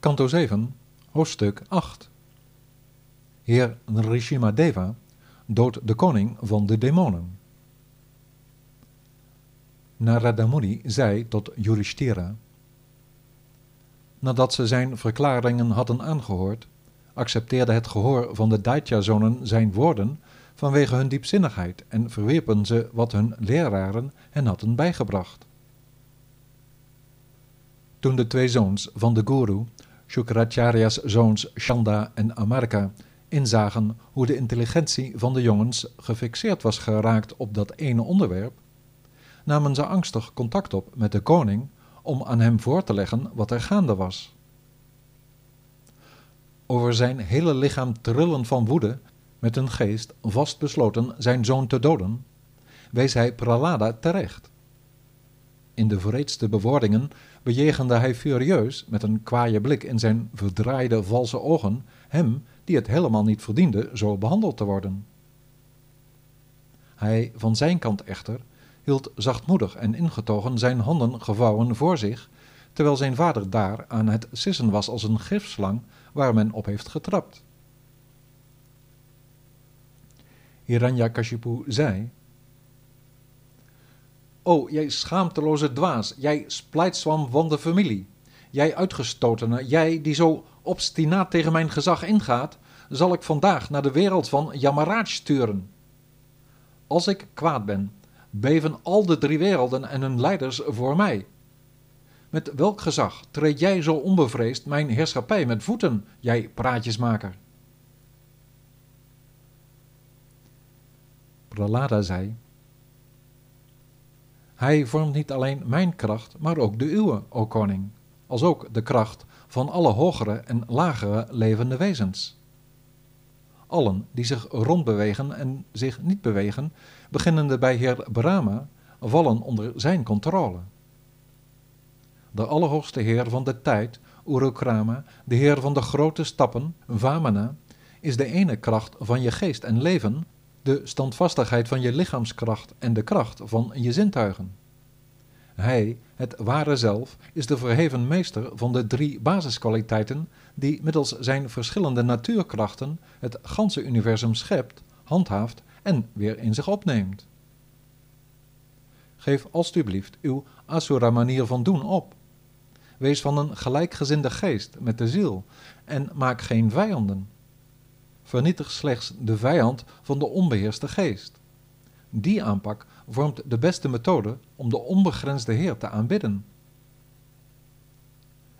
Kanto 7, hoofdstuk 8. Heer Nrishimadeva doodt de koning van de demonen. Narada Muni zei tot Yudhishthira. Nadat ze zijn verklaringen hadden aangehoord, accepteerde het gehoor van de Daitya-zonen zijn woorden vanwege hun diepzinnigheid en verwierpen ze wat hun leraren hen hadden bijgebracht. Toen de twee zoons van de guru, Shukracharya's zoons Shanda en Amarka, inzagen hoe de intelligentie van de jongens gefixeerd was geraakt op dat ene onderwerp, namen ze angstig contact op met de koning om aan hem voor te leggen wat er gaande was. Over zijn hele lichaam trillen van woede, met een geest vastbesloten zijn zoon te doden, wees hij Pralada terecht. In de vreedste bewoordingen bejegende hij furieus, met een kwaaie blik in zijn verdraaide valse ogen, hem die het helemaal niet verdiende zo behandeld te worden. Hij van zijn kant echter hield zachtmoedig en ingetogen zijn handen gevouwen voor zich, terwijl zijn vader daar aan het sissen was als een gifslang waar men op heeft getrapt. Hiranyakashipu zei, O, jij schaamteloze dwaas, jij splijtswam van de familie, jij uitgestotene, jij die zo obstinaat tegen mijn gezag ingaat, zal ik vandaag naar de wereld van Yamaraj sturen. Als ik kwaad ben, beven al de drie werelden en hun leiders voor mij. Met welk gezag treed jij zo onbevreesd mijn heerschappij met voeten, jij praatjesmaker? Pralada zei, Hij vormt niet alleen mijn kracht, maar ook de uwe, o koning, als ook de kracht van alle hogere en lagere levende wezens. Allen die zich rondbewegen en zich niet bewegen, beginnende bij heer Brahma, vallen onder zijn controle. De Allerhoogste Heer van de tijd, Urukrama, de Heer van de grote stappen, Vamana, is de ene kracht van je geest en leven, de standvastigheid van je lichaamskracht en de kracht van je zintuigen. Hij, het ware zelf, is de verheven meester van de drie basiskwaliteiten die middels zijn verschillende natuurkrachten het ganse universum schept, handhaaft en weer in zich opneemt. Geef alstublieft uw asura manier van doen op. Wees van een gelijkgezinde geest met de ziel en maak geen vijanden. Vernietig slechts de vijand van de onbeheerste geest. Die aanpak vormt de beste methode om de onbegrensde Heer te aanbidden.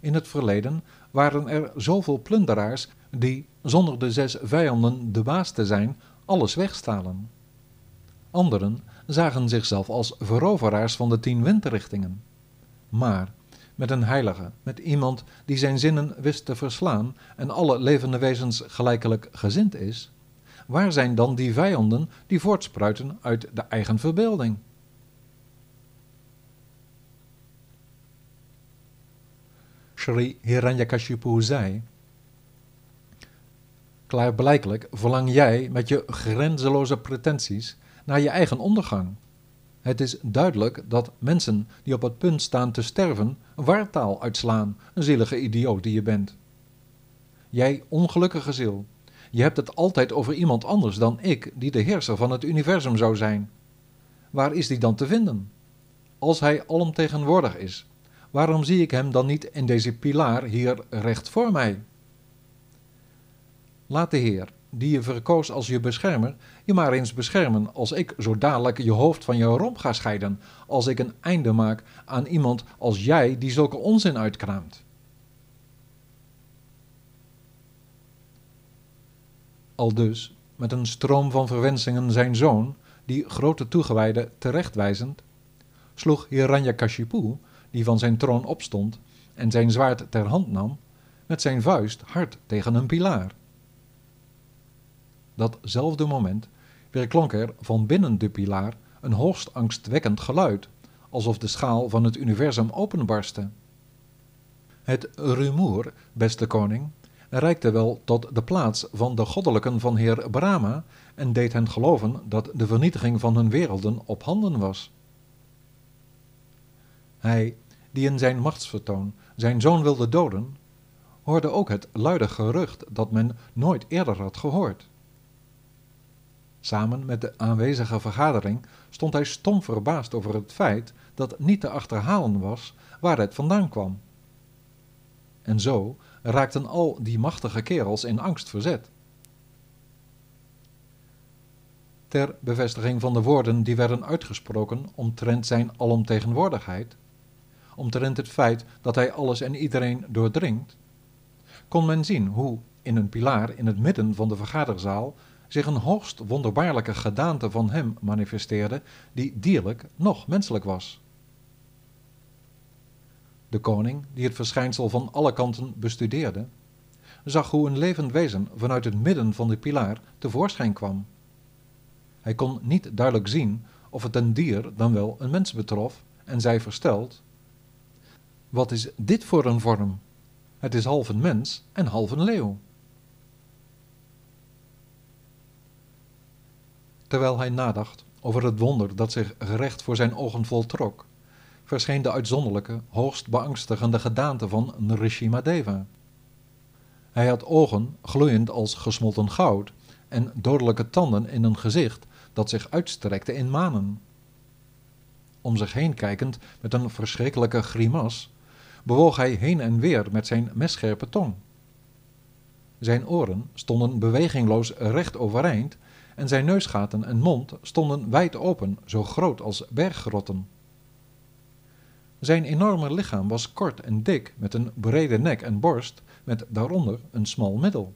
In het verleden waren er zoveel plunderaars die, zonder de zes vijanden de baas te zijn, alles wegstalen. Anderen zagen zichzelf als veroveraars van de tien windrichtingen. Maar met een heilige, met iemand die zijn zinnen wist te verslaan en alle levende wezens gelijkelijk gezind is, waar zijn dan die vijanden die voortspruiten uit de eigen verbeelding? Sri Hiranyakashipu zei, Klaarblijkelijk verlang jij met je grenzeloze pretenties naar je eigen ondergang. Het is duidelijk dat mensen die op het punt staan te sterven wartaal uitslaan, een zielige idioot die je bent. Jij ongelukkige ziel, je hebt het altijd over iemand anders dan ik, die de heerser van het universum zou zijn. Waar is die dan te vinden? Als hij alomtegenwoordig is, waarom zie ik hem dan niet in deze pilaar hier recht voor mij? Laat de Heer, die je verkoos als je beschermer, je maar eens beschermen als ik zo dadelijk je hoofd van je romp ga scheiden, als ik een einde maak aan iemand als jij die zulke onzin uitkraamt. Al dus, met een stroom van verwensingen zijn zoon, die grote toegewijde terechtwijzend, sloeg Hiranyakashipu, die van zijn troon opstond en zijn zwaard ter hand nam, met zijn vuist hard tegen een pilaar. Datzelfde moment weerklonk er van binnen de pilaar een hoogst angstwekkend geluid, alsof de schaal van het universum openbarstte. Het rumoer, beste koning, reikte wel tot de plaats van de goddelijken van heer Brahma en deed hen geloven dat de vernietiging van hun werelden op handen was. Hij, die in zijn machtsvertoon zijn zoon wilde doden, hoorde ook het luide gerucht dat men nooit eerder had gehoord. Samen met de aanwezige vergadering stond hij stom verbaasd over het feit dat niet te achterhalen was waar het vandaan kwam. En zo raakten al die machtige kerels in angst verzet. Ter bevestiging van de woorden die werden uitgesproken omtrent zijn alomtegenwoordigheid, omtrent het feit dat hij alles en iedereen doordringt, kon men zien hoe in een pilaar in het midden van de vergaderzaal zich een hoogst wonderbaarlijke gedaante van hem manifesteerde, die dierlijk nog menselijk was. De koning, die het verschijnsel van alle kanten bestudeerde, zag hoe een levend wezen vanuit het midden van de pilaar tevoorschijn kwam. Hij kon niet duidelijk zien of het een dier dan wel een mens betrof en zei versteld: Wat is dit voor een vorm? Het is half een mens en half een leeuw. Terwijl hij nadacht over het wonder dat zich gerecht voor zijn ogen voltrok, verscheen de uitzonderlijke, hoogst beangstigende gedaante van Nrishimadeva. Hij had ogen gloeiend als gesmolten goud en dodelijke tanden in een gezicht dat zich uitstrekte in manen. Om zich heen kijkend met een verschrikkelijke grimas, bewoog hij heen en weer met zijn messcherpe tong. Zijn oren stonden bewegingloos recht overeind en zijn neusgaten en mond stonden wijd open, zo groot als berggrotten. Zijn enorme lichaam was kort en dik, met een brede nek en borst, met daaronder een smal middel.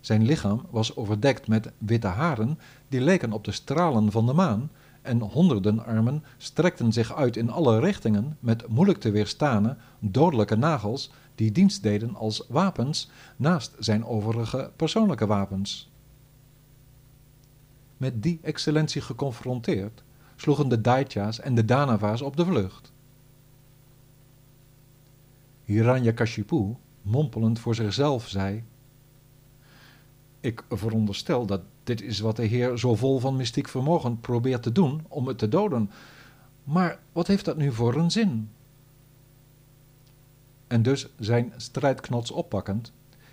Zijn lichaam was overdekt met witte haren, die leken op de stralen van de maan, en honderden armen strekten zich uit in alle richtingen met moeilijk te weerstane dodelijke nagels die dienst deden als wapens naast zijn overige persoonlijke wapens. Met die excellentie geconfronteerd, sloegen de Daitya's en de Danava's op de vlucht. Hiranyakashipu, mompelend voor zichzelf, zei: Ik veronderstel dat dit is wat de Heer zo vol van mystiek vermogen probeert te doen om het te doden. Maar wat heeft dat nu voor een zin? En dus zijn strijdknots oppakkend,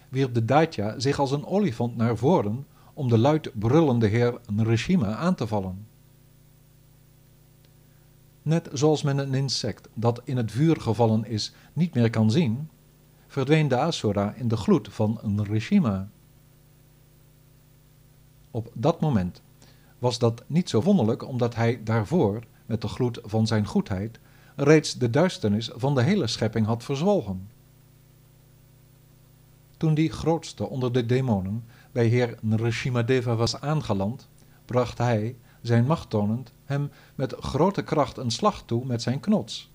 wierp de Daitya zich als een olifant naar voren om de luid brullende heer Nrishima aan te vallen. Net zoals men een insect dat in het vuur gevallen is niet meer kan zien, verdween de Asura in de gloed van Nrishima. Op dat moment was dat niet zo wonderlijk, omdat hij daarvoor, met de gloed van zijn goedheid, reeds de duisternis van de hele schepping had verzwolgen. Toen die grootste onder de demonen bij heer Nrsimhadeva was aangeland, bracht hij, zijn macht tonend, hem met grote kracht een slag toe met zijn knots.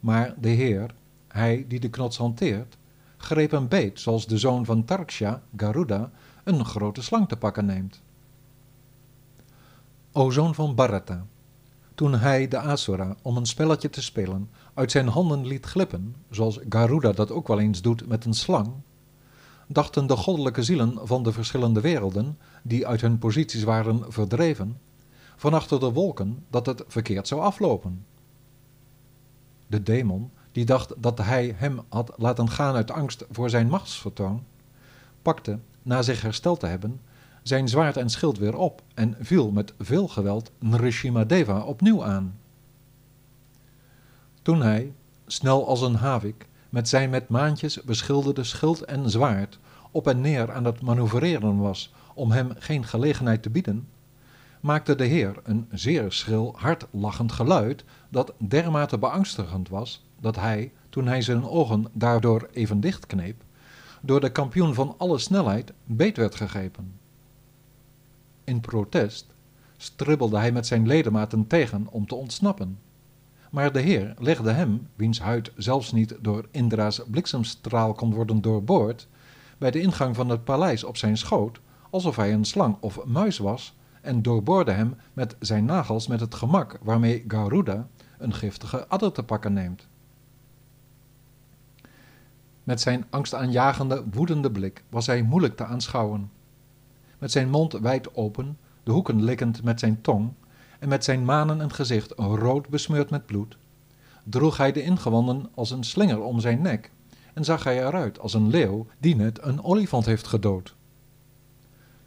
Maar de heer, hij die de knots hanteert, greep hem beet zoals de zoon van Tarksha, Garuda, een grote slang te pakken neemt. O zoon van Bharata, toen hij de Asura om een spelletje te spelen uit zijn handen liet glippen, zoals Garuda dat ook wel eens doet met een slang, dachten de goddelijke zielen van de verschillende werelden, die uit hun posities waren verdreven, van achter de wolken dat het verkeerd zou aflopen. De demon, die dacht dat hij hem had laten gaan uit angst voor zijn machtsvertoon, pakte, na zich hersteld te hebben, zijn zwaard en schild weer op en viel met veel geweld Nrishimadeva opnieuw aan. Toen hij, snel als een havik, met zijn met maantjes beschilderde schild en zwaard op en neer aan het manoeuvreren was om hem geen gelegenheid te bieden, maakte de heer een zeer schril, hardlachend geluid dat dermate beangstigend was dat hij, toen hij zijn ogen daardoor even dichtkneep, door de kampioen van alle snelheid beet werd gegrepen. In protest stribbelde hij met zijn ledematen tegen om te ontsnappen. Maar de heer legde hem, wiens huid zelfs niet door Indra's bliksemstraal kon worden doorboord, bij de ingang van het paleis op zijn schoot, alsof hij een slang of muis was, en doorboorde hem met zijn nagels met het gemak waarmee Garuda een giftige adder te pakken neemt. Met zijn angstaanjagende, woedende blik was hij moeilijk te aanschouwen. Met zijn mond wijd open, de hoeken likkend met zijn tong en met zijn manen en gezicht rood besmeurd met bloed, droeg hij de ingewanden als een slinger om zijn nek en zag hij eruit als een leeuw die net een olifant heeft gedood.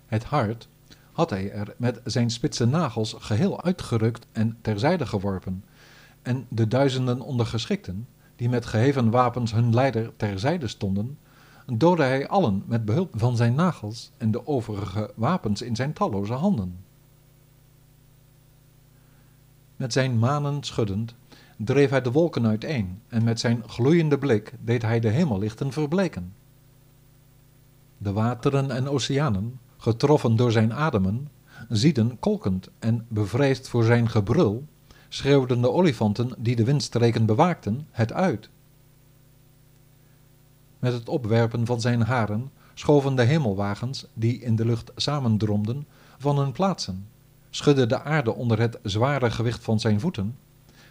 Het hart had hij er met zijn spitse nagels geheel uitgerukt en terzijde geworpen, en de duizenden ondergeschikten, die met geheven wapens hun leider terzijde stonden, doodde hij allen met behulp van zijn nagels en de overige wapens in zijn talloze handen. Met zijn manen schuddend dreef hij de wolken uiteen en met zijn gloeiende blik deed hij de hemellichten verbleken. De wateren en oceanen, getroffen door zijn ademen, zieden kolkend en bevreesd voor zijn gebrul, schreeuwden de olifanten die de windstreken bewaakten het uit. Met het opwerpen van zijn haren schoven de hemelwagens, die in de lucht samendromden, van hun plaatsen, schudde de aarde onder het zware gewicht van zijn voeten,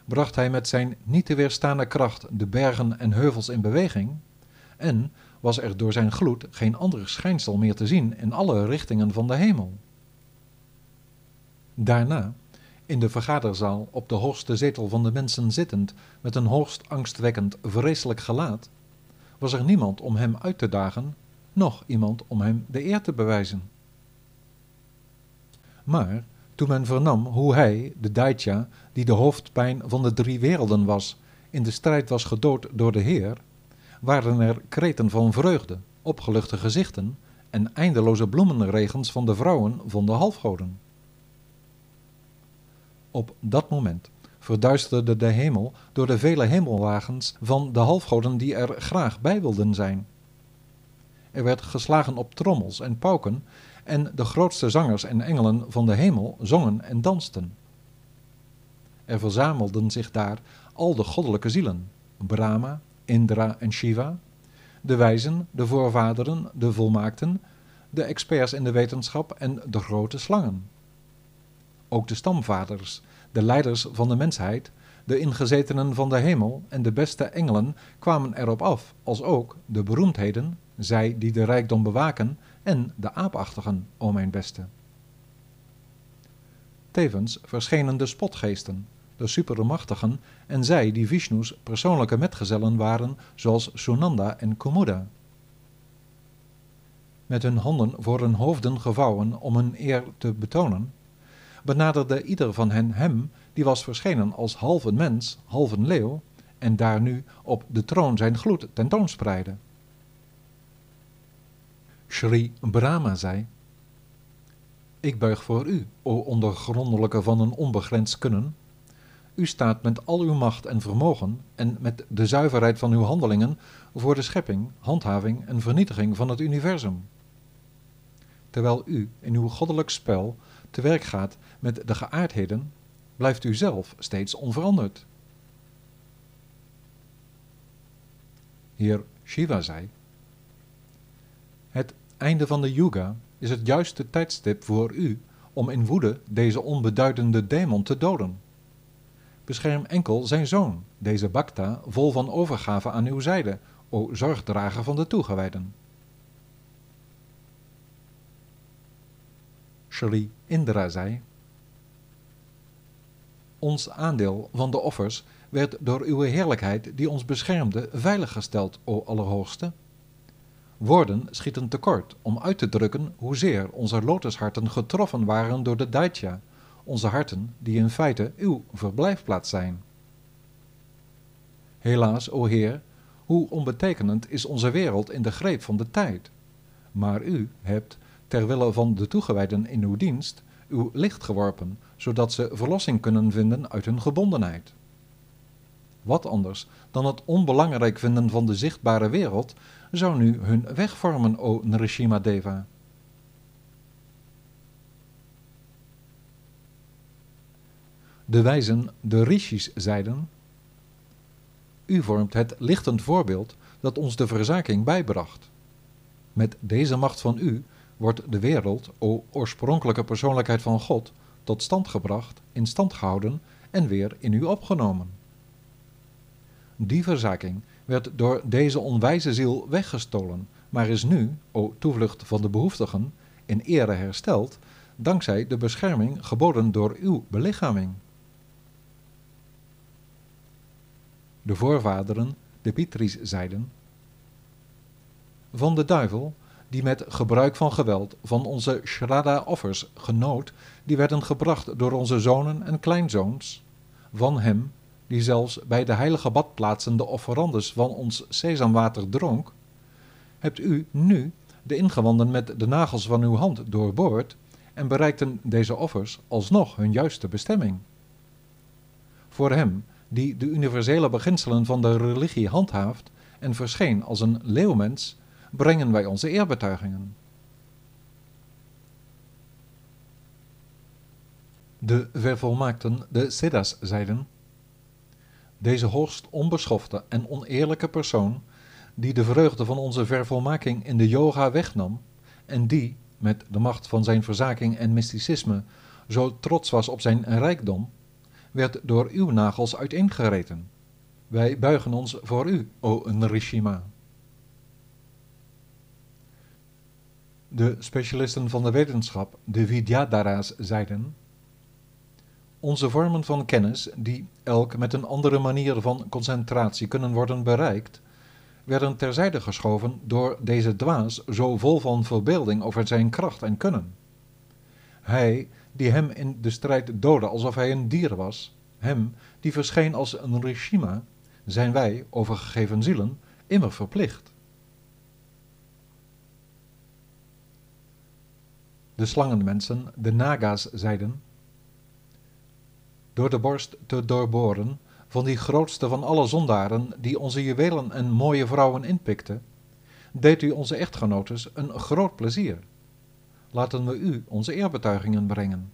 bracht hij met zijn niet te weerstaande kracht de bergen en heuvels in beweging, en was er door zijn gloed geen ander schijnsel meer te zien in alle richtingen van de hemel. Daarna, in de vergaderzaal op de hoogste zetel van de mensen zittend, met een hoogst angstwekkend, vreselijk gelaat, was er niemand om hem uit te dagen, noch iemand om hem de eer te bewijzen. Maar toen men vernam hoe hij, de Daitja, die de hoofdpijn van de drie werelden was, in de strijd was gedood door de Heer, waren er kreten van vreugde, opgeluchte gezichten en eindeloze bloemenregens van de vrouwen van de halfgoden. Op dat moment verduisterde de hemel door de vele hemelwagens van de halfgoden die er graag bij wilden zijn. Er werd geslagen op trommels en pauken en de grootste zangers en engelen van de hemel zongen en dansten. Er verzamelden zich daar al de goddelijke zielen, Brahma, Indra en Shiva, de wijzen, de voorvaderen, de volmaakten, de experts in de wetenschap en de grote slangen. Ook de stamvaders, de leiders van de mensheid, de ingezetenen van de hemel en de beste engelen kwamen erop af, als ook de beroemdheden, zij die de rijkdom bewaken, en de aapachtigen, o mijn beste. Tevens verschenen de spotgeesten, de supermachtigen en zij die Vishnu's persoonlijke metgezellen waren, zoals Sunanda en Kumuda. Met hun handen voor hun hoofden gevouwen om hun eer te betonen, benaderde ieder van hen hem, die was verschenen als half een mens, half een leeuw, en daar nu op de troon zijn gloed tentoonspreidde. Sri Brahma zei, Ik buig voor u, o ondergrondelijke van een onbegrensd kunnen. U staat met al uw macht en vermogen en met de zuiverheid van uw handelingen voor de schepping, handhaving en vernietiging van het universum. Terwijl u in uw goddelijk spel te werk gaat met de geaardheden, blijft u zelf steeds onveranderd. Heer Shiva zei: Het einde van de yuga is het juiste tijdstip voor u om in woede deze onbeduidende demon te doden. Bescherm enkel zijn zoon, deze Bhakta, vol van overgave aan uw zijde, o zorgdrager van de toegewijden. Shri Indra zei: Ons aandeel van de offers werd door uw heerlijkheid, die ons beschermde, veiliggesteld, o Allerhoogste. Woorden schieten tekort om uit te drukken hoezeer onze lotusharten getroffen waren door de Daitya, onze harten die in feite uw verblijfplaats zijn. Helaas, o Heer, hoe onbetekenend is onze wereld in de greep van de tijd. Maar u hebt, ter wille van de toegewijden in uw dienst, uw licht geworpen, zodat ze verlossing kunnen vinden uit hun gebondenheid. Wat anders dan het onbelangrijk vinden van de zichtbare wereld zou nu hun weg vormen, o Nrishima Deva. De wijzen, de rishis, zeiden: U vormt het lichtend voorbeeld dat ons de verzaking bijbracht. Met deze macht van u wordt de wereld, o oorspronkelijke persoonlijkheid van God, tot stand gebracht, in stand gehouden en weer in u opgenomen. Die verzaking werd door deze onwijze ziel weggestolen, maar is nu, o toevlucht van de behoeftigen, in ere hersteld, dankzij de bescherming geboden door uw belichaming. De voorvaderen, de Pitris, zeiden: van de duivel, die met gebruik van geweld van onze Shraddha-offers genoot, die werden gebracht door onze zonen en kleinzoons, van hem, die zelfs bij de heilige badplaatsen de offerandes van ons sesamwater dronk, hebt u nu de ingewanden met de nagels van uw hand doorboord en bereikten deze offers alsnog hun juiste bestemming. Voor hem, die de universele beginselen van de religie handhaaft en verscheen als een leeuwmens, brengen wij onze eerbetuigingen. De vervolmaakten, de Siddhas, zeiden: Deze hoogst onbeschofte en oneerlijke persoon, die de vreugde van onze vervolmaking in de yoga wegnam, en die, met de macht van zijn verzaking en mysticisme, zo trots was op zijn rijkdom, werd door uw nagels uiteengereten. Wij buigen ons voor u, o Nrishima. De specialisten van de wetenschap, de Vidyadhara's, zeiden: Onze vormen van kennis, die elk met een andere manier van concentratie kunnen worden bereikt, werden terzijde geschoven door deze dwaas zo vol van verbeelding over zijn kracht en kunnen. Hij, die hem in de strijd doodde alsof hij een dier was, hem, die verscheen als een Rishima, zijn wij, overgegeven zielen, immer verplicht. De slangenmensen, de Naga's, zeiden: Door de borst te doorboren van die grootste van alle zondaren die onze juwelen en mooie vrouwen inpikte, deed u onze echtgenotes een groot plezier. Laten we u onze eerbetuigingen brengen.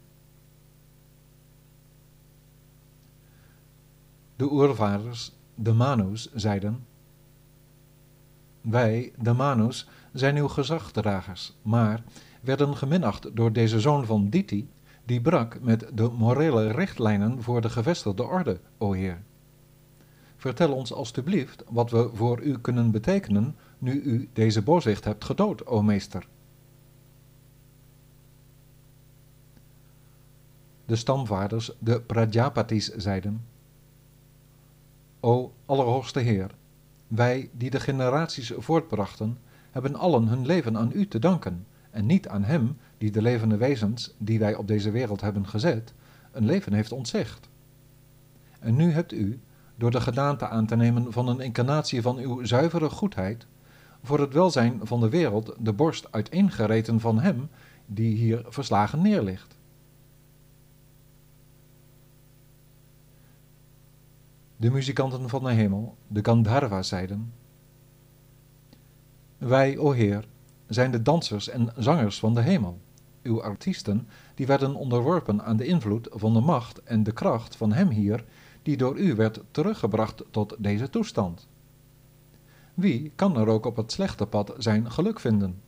De oervaders, de Manus, zeiden: Wij, de Manus, zijn uw gezagdragers, maar werden geminacht door deze zoon van Diti, die brak met de morele richtlijnen voor de gevestigde orde, o Heer. Vertel ons alstublieft wat we voor u kunnen betekenen nu u deze booswicht hebt gedood, o meester. De stamvaders, de Prajapatis, zeiden: O Allerhoogste Heer, wij die de generaties voortbrachten, hebben allen hun leven aan u te danken, en niet aan hem die de levende wezens, die wij op deze wereld hebben gezet, een leven heeft ontzegd. En nu hebt u, door de gedaante aan te nemen van een incarnatie van uw zuivere goedheid, voor het welzijn van de wereld de borst uiteengereten van hem die hier verslagen neerligt. De muzikanten van de hemel, de Gandharva, zeiden: Wij, o Heer, zijn de dansers en zangers van de hemel. Uw artiesten, die werden onderworpen aan de invloed van de macht en de kracht van hem hier, die door u werd teruggebracht tot deze toestand. Wie kan er ook op het slechte pad zijn geluk vinden?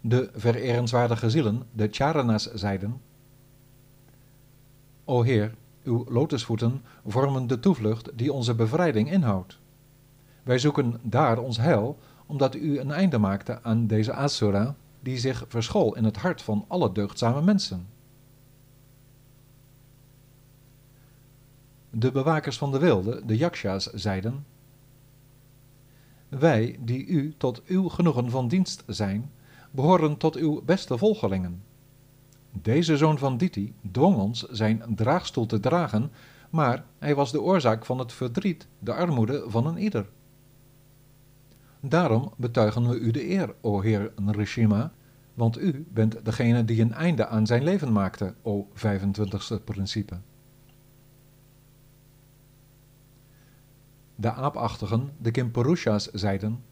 De vererenswaardige zielen, de charana's, zeiden: O Heer, uw lotusvoeten vormen de toevlucht die onze bevrijding inhoudt. Wij zoeken daar ons heil, omdat u een einde maakte aan deze asura, die zich verschool in het hart van alle deugdzame mensen. De bewakers van de wilde, de yakshas, zeiden: Wij, die u tot uw genoegen van dienst zijn, behoren tot uw beste volgelingen. Deze zoon van Diti dwong ons zijn draagstoel te dragen, maar hij was de oorzaak van het verdriet, de armoede van een ieder. Daarom betuigen we u de eer, o Heer Nrishima, want u bent degene die een einde aan zijn leven maakte, o 25ste principe. De aapachtigen, de Kimpurushas, zeiden: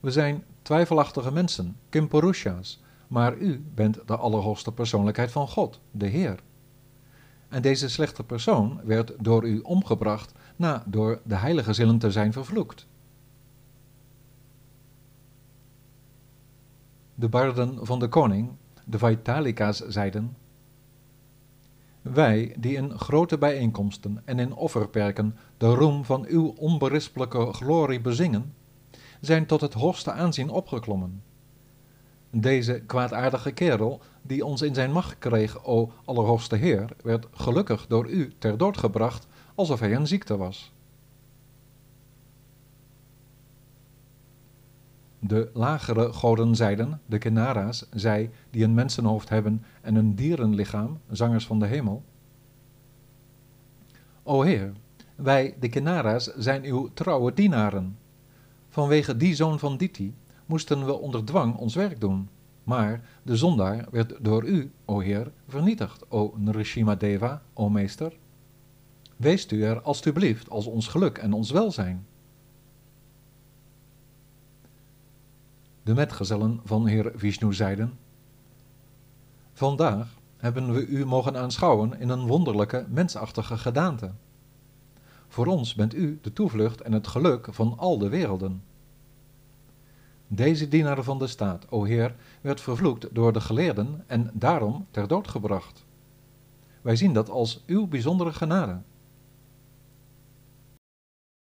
We zijn twijfelachtige mensen, Kimpurushas, maar u bent de allerhoogste persoonlijkheid van God, de Heer. En deze slechte persoon werd door u omgebracht na door de heilige zielen te zijn vervloekt. De barden van de koning, de Vaitalikas, zeiden: Wij die in grote bijeenkomsten en in offerperken de roem van uw onberispelijke glorie bezingen, zijn tot het hoogste aanzien opgeklommen. Deze kwaadaardige kerel, die ons in zijn macht kreeg, o Allerhoogste Heer, werd gelukkig door u ter dood gebracht, alsof hij een ziekte was. De lagere goden zeiden, de Kenara's, zij die een mensenhoofd hebben en een dierenlichaam, zangers van de hemel. O Heer, wij, de Kenara's, zijn uw trouwe dienaren. Vanwege die zoon van Diti moesten we onder dwang ons werk doen. Maar de zondaar werd door u, o Heer, vernietigd, o Nrishima Deva, o meester. Weest u er alstublieft als ons geluk en ons welzijn. De metgezellen van Heer Vishnu zeiden: Vandaag hebben we u mogen aanschouwen in een wonderlijke, mensachtige gedaante. Voor ons bent u de toevlucht en het geluk van al de werelden. Deze dienaar van de staat, o Heer, werd vervloekt door de geleerden en daarom ter dood gebracht. Wij zien dat als uw bijzondere genade.